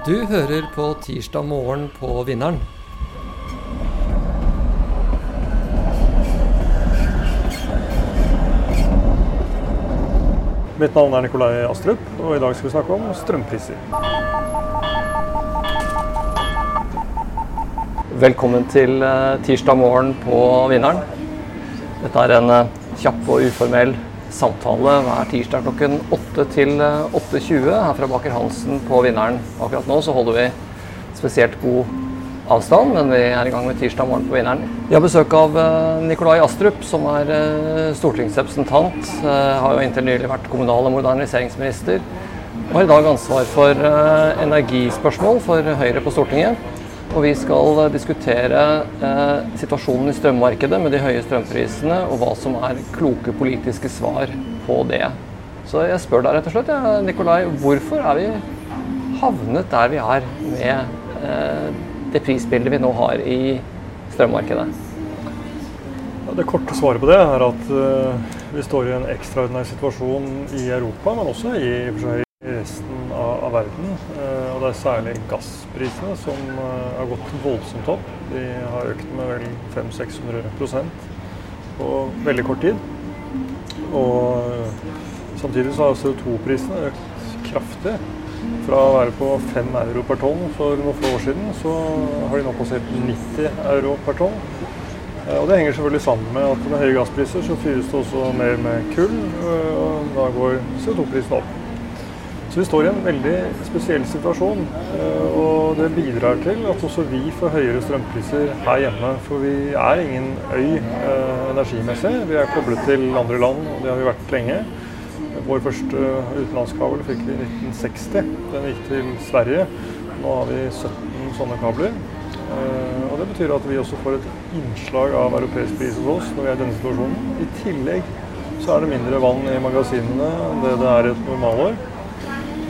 Du hører på Tirsdag morgen på Vinneren. Mitt navn er Nikolai Astrup, og i dag skal vi snakke om strømpriser. Velkommen til eh, Tirsdag morgen på Vinneren. Dette er en eh, kjapp og uformell samtale hver tirsdag klokken 8 til 8.20 her fra Baker Hansen på Vinneren. Akkurat nå så holder vi spesielt god avstand, men vi er i gang med tirsdag morgen på Vinneren. Vi har besøk av eh, Nikolai Astrup, som er eh, stortingsrepresentant. Eh, har jo inntil nylig vært kommunal- og moderniseringsminister. Og har i dag ansvar for energispørsmål for Høyre på Stortinget. Og vi skal diskutere eh, situasjonen i strømmarkedet med de høye strømprisene, og hva som er kloke politiske svar på det. Så jeg spør deg rett og slett, ja, Nikolai, hvorfor er vi havnet der vi er med eh, det prisbildet vi nå har i strømmarkedet? Ja, det korte svaret på det er at uh, vi står i en ekstraordinær situasjon i Europa, men også i, i resten av, av verden. Uh, og det er særlig gassprisene som eh, har gått voldsomt opp. De har økt med vel 500-600% på veldig kort tid. Og eh, samtidig så har CO2-prisene økt kraftig. Fra å være på 5 euro per tonn for noen få år siden, så har de nå passert 90 euro per tonn. Eh, og Det henger selvfølgelig sammen med at med høye gasspriser så fyres det også mer med kull, og da går CO2-prisen opp. Så vi står i en veldig spesiell situasjon. Eh, og det bidrar til at også vi får høyere strømpriser her hjemme. For vi er ingen øy eh, energimessig. Vi er koblet til andre land, og det har vi vært lenge. Vår første utenlandskabel fikk vi i 1960. Den gikk til Sverige. Nå har vi 17 sånne kabler. Eh, og Det betyr at vi også får et innslag av europeisk pris hos oss når vi er i denne situasjonen. I tillegg så er det mindre vann i magasinene enn det det er i et normalår.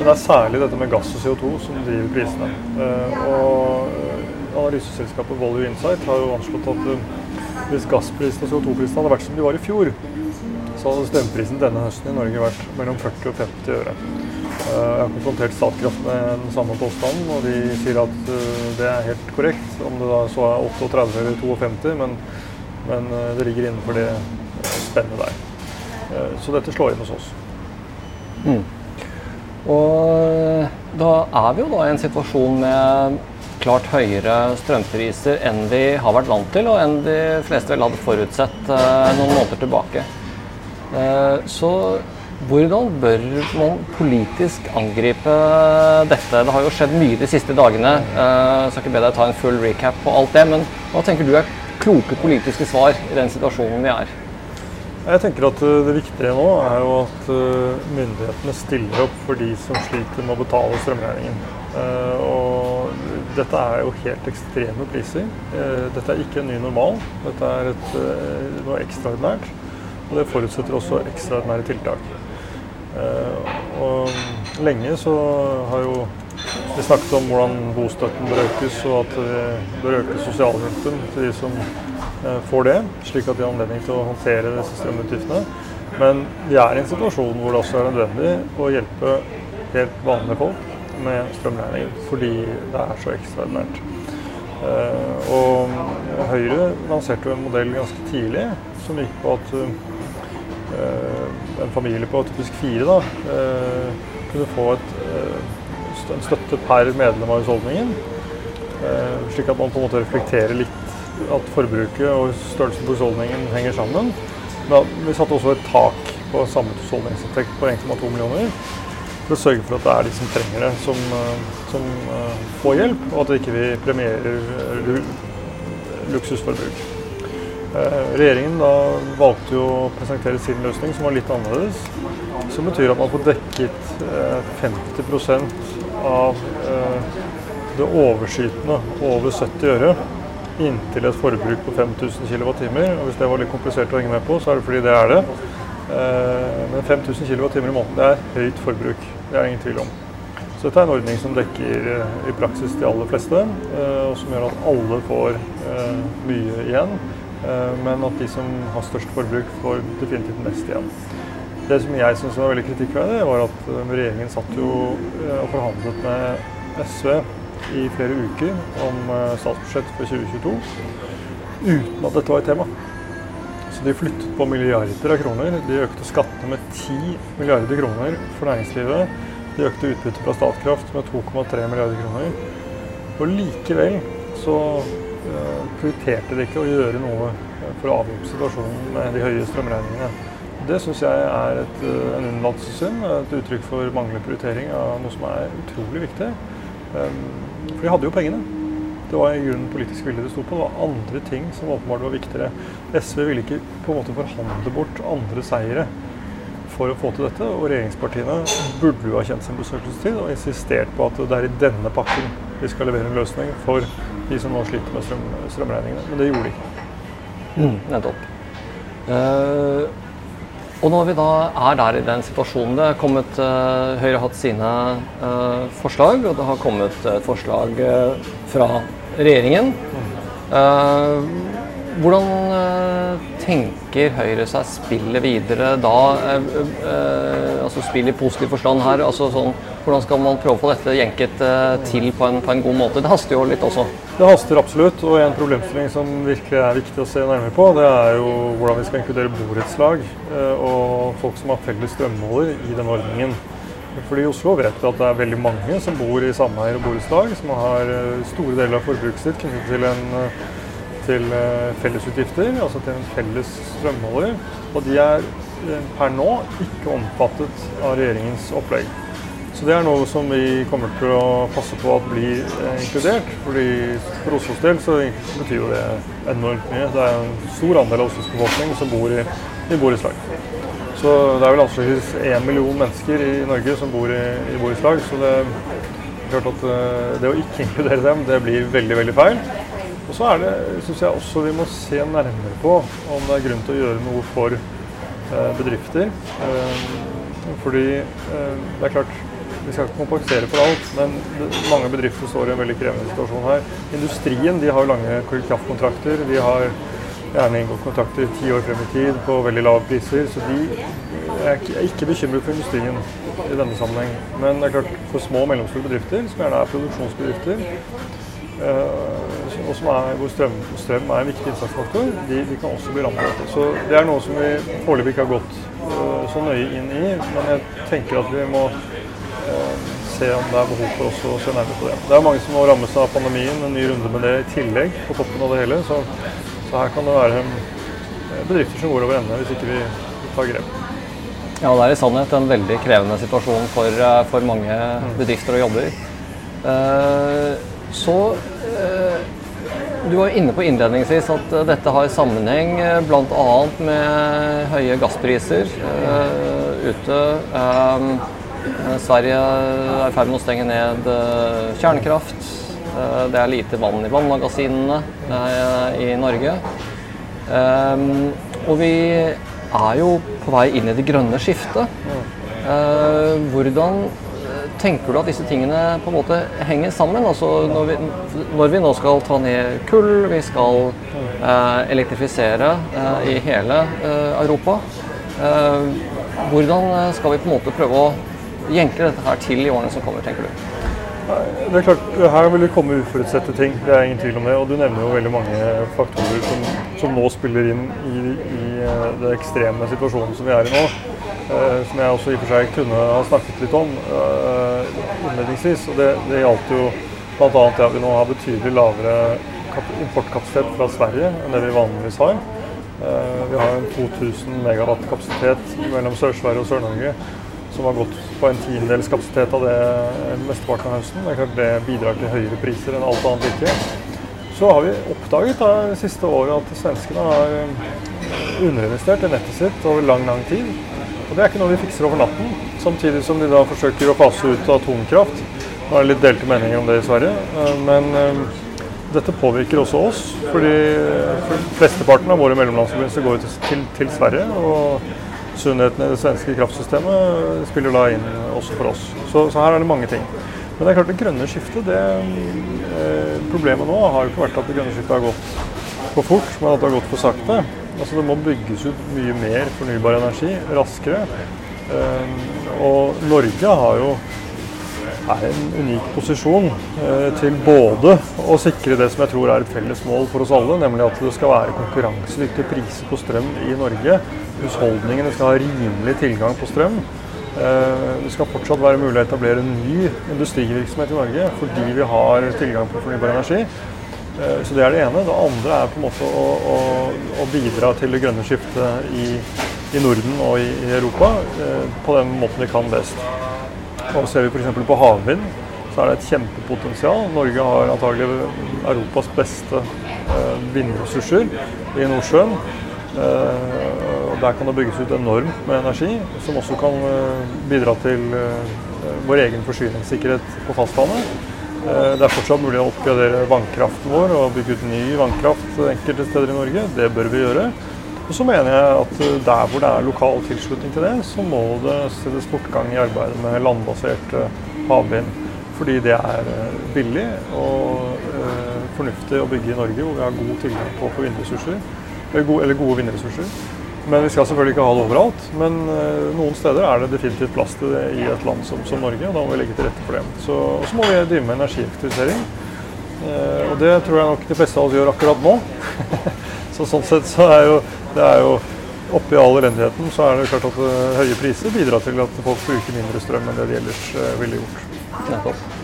Men det er særlig dette med gass og CO2 som driver prisene. Eh, og eh, Analyseselskapet Volue Insight har jo anslått at eh, hvis gassprisene og CO2-prisene hadde vært som de var i fjor, så hadde strømprisen denne høsten i Norge vært mellom 40 og 50 øre. Jeg har konfrontert Statkraft med den samme påstanden, og de sier at det er helt korrekt. Om det da så er 38 eller 52, men, men det ligger innenfor det spennet der. Så dette slår inn hos oss. Mm. Og da er vi jo da i en situasjon med klart høyere strømpriser enn vi har vært vant til, og enn de fleste vel hadde forutsett eh, noen måneder tilbake. Eh, så hvordan bør man politisk angripe dette? Det har jo skjedd mye de siste dagene. Eh, jeg skal ikke be deg ta en full recap på alt det, men hva tenker du er kloke politiske svar i den situasjonen vi er? Jeg tenker at eh, Det viktige nå er jo at eh, myndighetene stiller opp for de som sliter med å betale strømregningen. Eh, og dette er jo helt ekstreme priser. Dette er ikke en ny normal. Dette er et, noe ekstraordinært. Og det forutsetter også ekstraordinære tiltak. Og lenge så har jo vi snakket om hvordan bostøtten bør økes, og at vi bør øke sosialhjelpen til de som får det, slik at de har anledning til å håndtere disse strømutgiftene. Men vi er i en situasjon hvor det også er nødvendig å hjelpe helt vanlige folk med strømregningen, fordi det er så ekstraordinært. Eh, og Høyre lanserte jo en modell ganske tidlig som gikk på at eh, en familie på typisk fire da, kunne få et, en støtte per medlem av husholdningen. Slik at man på en måte reflekterer litt at forbruket og størrelsen på husholdningen henger sammen. Men vi satte også et tak på samlet husholdningsinntekt på 1,2 millioner. For å sørge for at det er de som trenger det, som, eh, som uh, får hjelp, og at vi ikke premierer luksusforbruk. Uh, regjeringen da valgte jo å presentere sin løsning, som var litt annerledes. Som betyr at man får dekket uh, 50% av det overskytende over 70 øre inntil et forbruk på 5000 kWt. Og hvis det var litt komplisert å henge med på, så er det fordi det er det. Eh, men 5000 kWt i måneden det er høyt forbruk. Det er ingen tvil om. Så dette er en ordning som dekker eh, i praksis de aller fleste, eh, og som gjør at alle får mye igjen. Men at de som har størst forbruk, får definitivt mest igjen. Det som jeg syns var veldig kritikkverdig, var at regjeringen satt jo og forhandlet med SV i flere uker om statsbudsjettet for 2022 uten at dette var et tema. Så de flyttet på milliarder av kroner. De økte skattene med 10 milliarder kroner for næringslivet. De økte utbyttet fra Statkraft med 2,3 milliarder kroner. Og likevel så uh, prioriterte de ikke å gjøre noe for å avhjelpe situasjonen med de høye strømregningene. Det syns jeg er et, uh, en unnlatelsessynd, et uttrykk for manglende prioritering av noe som er utrolig viktig. Um, for de hadde jo pengene. Det var i grunnen politisk vilje det sto på. Det var andre ting som åpenbart var viktigere. SV ville ikke på en måte forhandle bort andre seire for å få til dette. Og regjeringspartiene burde jo ha kjent sin besøkelsestid og insistert på at det er i denne pakken vi skal levere en løsning for de som nå sliter med strøm, strømregningene. Men det gjorde de ikke. Mm, nettopp. Uh, og når vi da er der i den situasjonen det har kommet, uh, Høyre har hatt sine uh, forslag, og det har kommet et forslag fra regjeringen. Hvordan eh, tenker Høyre seg spillet videre da? Eh, eh, altså spill i positiv forstand her. altså sånn, Hvordan skal man prøve å få dette jenket til på en, på en, god måte? Det haster jo litt også. Det haster absolutt. Og en problemstilling som virkelig er viktig å se nærmere på, det er jo hvordan vi skal inkludere borettslag og folk som har felles strømmåler i denne ordningen. Fordi I Oslo vet vi at det er veldig mange som bor i sameier og borettslag, som har store deler av forbruket sitt knyttet til en til eh, fellesutgifter, altså til en felles strømmåler. Og de er eh, per nå ikke omfattet av regjeringens opplegg. Så det er noe som vi kommer til å passe på at blir eh, inkludert. fordi For Oslos del så betyr jo det enormt mye. Det er en stor andel av Oslos befolkning som bor i, i borettslag. Så det er vel anslagsvis én million mennesker i Norge som bor i, i borettslag. Så det er klart at det å ikke inkludere dem, det blir veldig, veldig feil. Og så er det, syns jeg også vi må se nærmere på om det er grunn til å gjøre noe for eh, bedrifter. Eh, fordi eh, det er klart vi skal ikke kompensere for alt, men mange bedrifter står i en veldig krevende situasjon her. Industrien de har lange kraftkontrakter. De har gjerne inngått kontrakter ti år frem i tid på veldig lave priser. Så de er ikke bekymret for industrien i denne sammenheng. Men det er klart for små og mellomstore bedrifter, som gjerne er produksjonsbedrifter, og som er, hvor strøm, strøm, er en viktig innsatsfaktor, de, de, kan også bli rammet av dette. Så det er noe som vi foreløpig ikke har gått uh, så nøye inn i, men jeg tenker at vi må se om det er behov for oss å se nærmere på det. Det er mange som må rammes av pandemien, en ny runde med det i tillegg på toppen av det hele. Så, så her kan det være uh, bedrifter som går over ende hvis ikke vi tar grep. Ja, det er i sannhet en veldig krevende situasjon for, for mange mm. bedrifter og jobber. Så du var inne på innledningsvis at eh, dette har sammenheng eh, bl.a. med høye gasspriser ute. Um, Sverige er i ferd med å stenge ned uh, kjernekraft. Uh, det er lite vann i vannmagasinene i Norge. Um, og vi er jo på vei inn i det grønne skiftet. hvordan tenker du at disse tingene på en måte henger sammen? Altså når vi, når vi nå skal ta ned kull, vi skal eh, elektrifisere eh, i hele eh, Europa. Eh, hvordan skal vi på en måte prøve å jenke dette her til i årene som kommer, tenker du? Det er klart, Her vil det komme uforutsette ting, det er ingen tvil om det. Og du nevner jo veldig mange faktorer som, som nå spiller inn i, i eh, det ekstreme situasjonen som vi er i nå. Eh, som jeg også i og for seg kunne ha snakket litt om eh, innledningsvis. Og det, det gjaldt jo bl.a. at vi nå har betydelig lavere importkapasitet fra Sverige enn det vi vanligvis har. Eh, vi har en 2000 megawatt kapasitet mellom Sør-Sverige og Sør-Norge som har gått på en tiendedels kapasitet av det mesteparten av høsten. Det er klart det bidrar til høyere priser enn alt annet virker. Så har vi oppdaget da, det siste året at svenskene har underinvestert i nettet sitt over lang, lang tid. Og Det er ikke noe vi fikser over natten, samtidig som de da forsøker å fase ut atomkraft. Nå er det litt delte meninger om det i Sverige, eh, men eh, dette påvirker også oss. fordi Flesteparten av våre mellomlandsforbindelser går til, til, til Sverige. og Sunnheten i det svenske kraftsystemet spiller da inn også for oss. Så, så, her er det mange ting. Men det er klart det grønne skiftet det, eh, Problemet nå har jo ikke vært at det grønne skiftet har gått for fort, men at det har gått for sakte. Altså Det må bygges ut mye mer fornybar energi raskere. Eh, og Norge har jo er en unik posisjon eh, til både å sikre det som jeg tror er et felles mål for oss alle, nemlig at det skal være konkurransedyktige priser på strøm i Norge. Husholdningene skal ha rimelig tilgang på strøm. Eh, det skal fortsatt være mulig å etablere en ny industrivirksomhet i Norge fordi vi har tilgang på fornybar energi. Eh, så Det er det ene. Det andre er på en måte å, å, å bidra til det grønne skiftet i, i Norden og i, i Europa på den måten vi kan best. Og ser vi f.eks. på havvind, så er det et kjempepotensial. Norge har antagelig Europas beste eh, vindressurser i Nordsjøen. Eh, der kan det bygges ut enormt med energi, som også kan eh, bidra til vår egen forsyningssikkerhet på fastlandet. Det er fortsatt mulig å oppgradere vannkraften vår og bygge ut ny vannkraft enkelte steder i Norge. Det bør vi gjøre. Og så mener jeg at eh, der hvor det er lokal tilslutning til det, så må det stilles fortgang i arbeidet med landbasert eh, havvind. Fordi det er eh, billig og fornuftig å bygge i Norge, hvor vi har god tilgang på vindressurser. Eller gode vindressurser. Men vi skal selvfølgelig ikke ha det overalt. Men uh, noen steder er det definitivt plass til det i et land som, som Norge, og da må vi legge til rette for det. Så, så må vi drive med energieffektivisering. Uh, og det tror jeg nok de fleste av oss gjør akkurat nå. så sånn sett så er jo det er jo Oppi all elendigheten så er det klart at uh, høye priser bidrar til at folk bruker mindre strøm enn det de ellers ville gjort. Nettopp.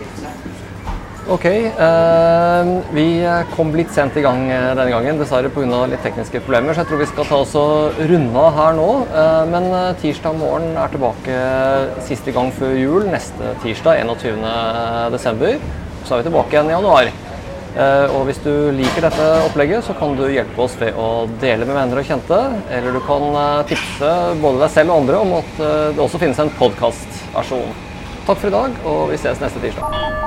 Ok, eh, vi kom litt sent i gang eh, denne gangen, dessverre pga. litt tekniske problemer. Så jeg tror vi skal ta oss og runde av her nå. Eh, men tirsdag morgen er tilbake siste gang før jul, neste tirsdag 21.12. Så er vi tilbake igjen i januar. Eh, og hvis du liker dette opplegget, så kan du hjelpe oss ved å dele med venner og kjente. Eller du kan eh, tipse både deg selv og andre om at eh, det også finnes en podkastversjon. Takk for i dag, og vi ses neste tirsdag.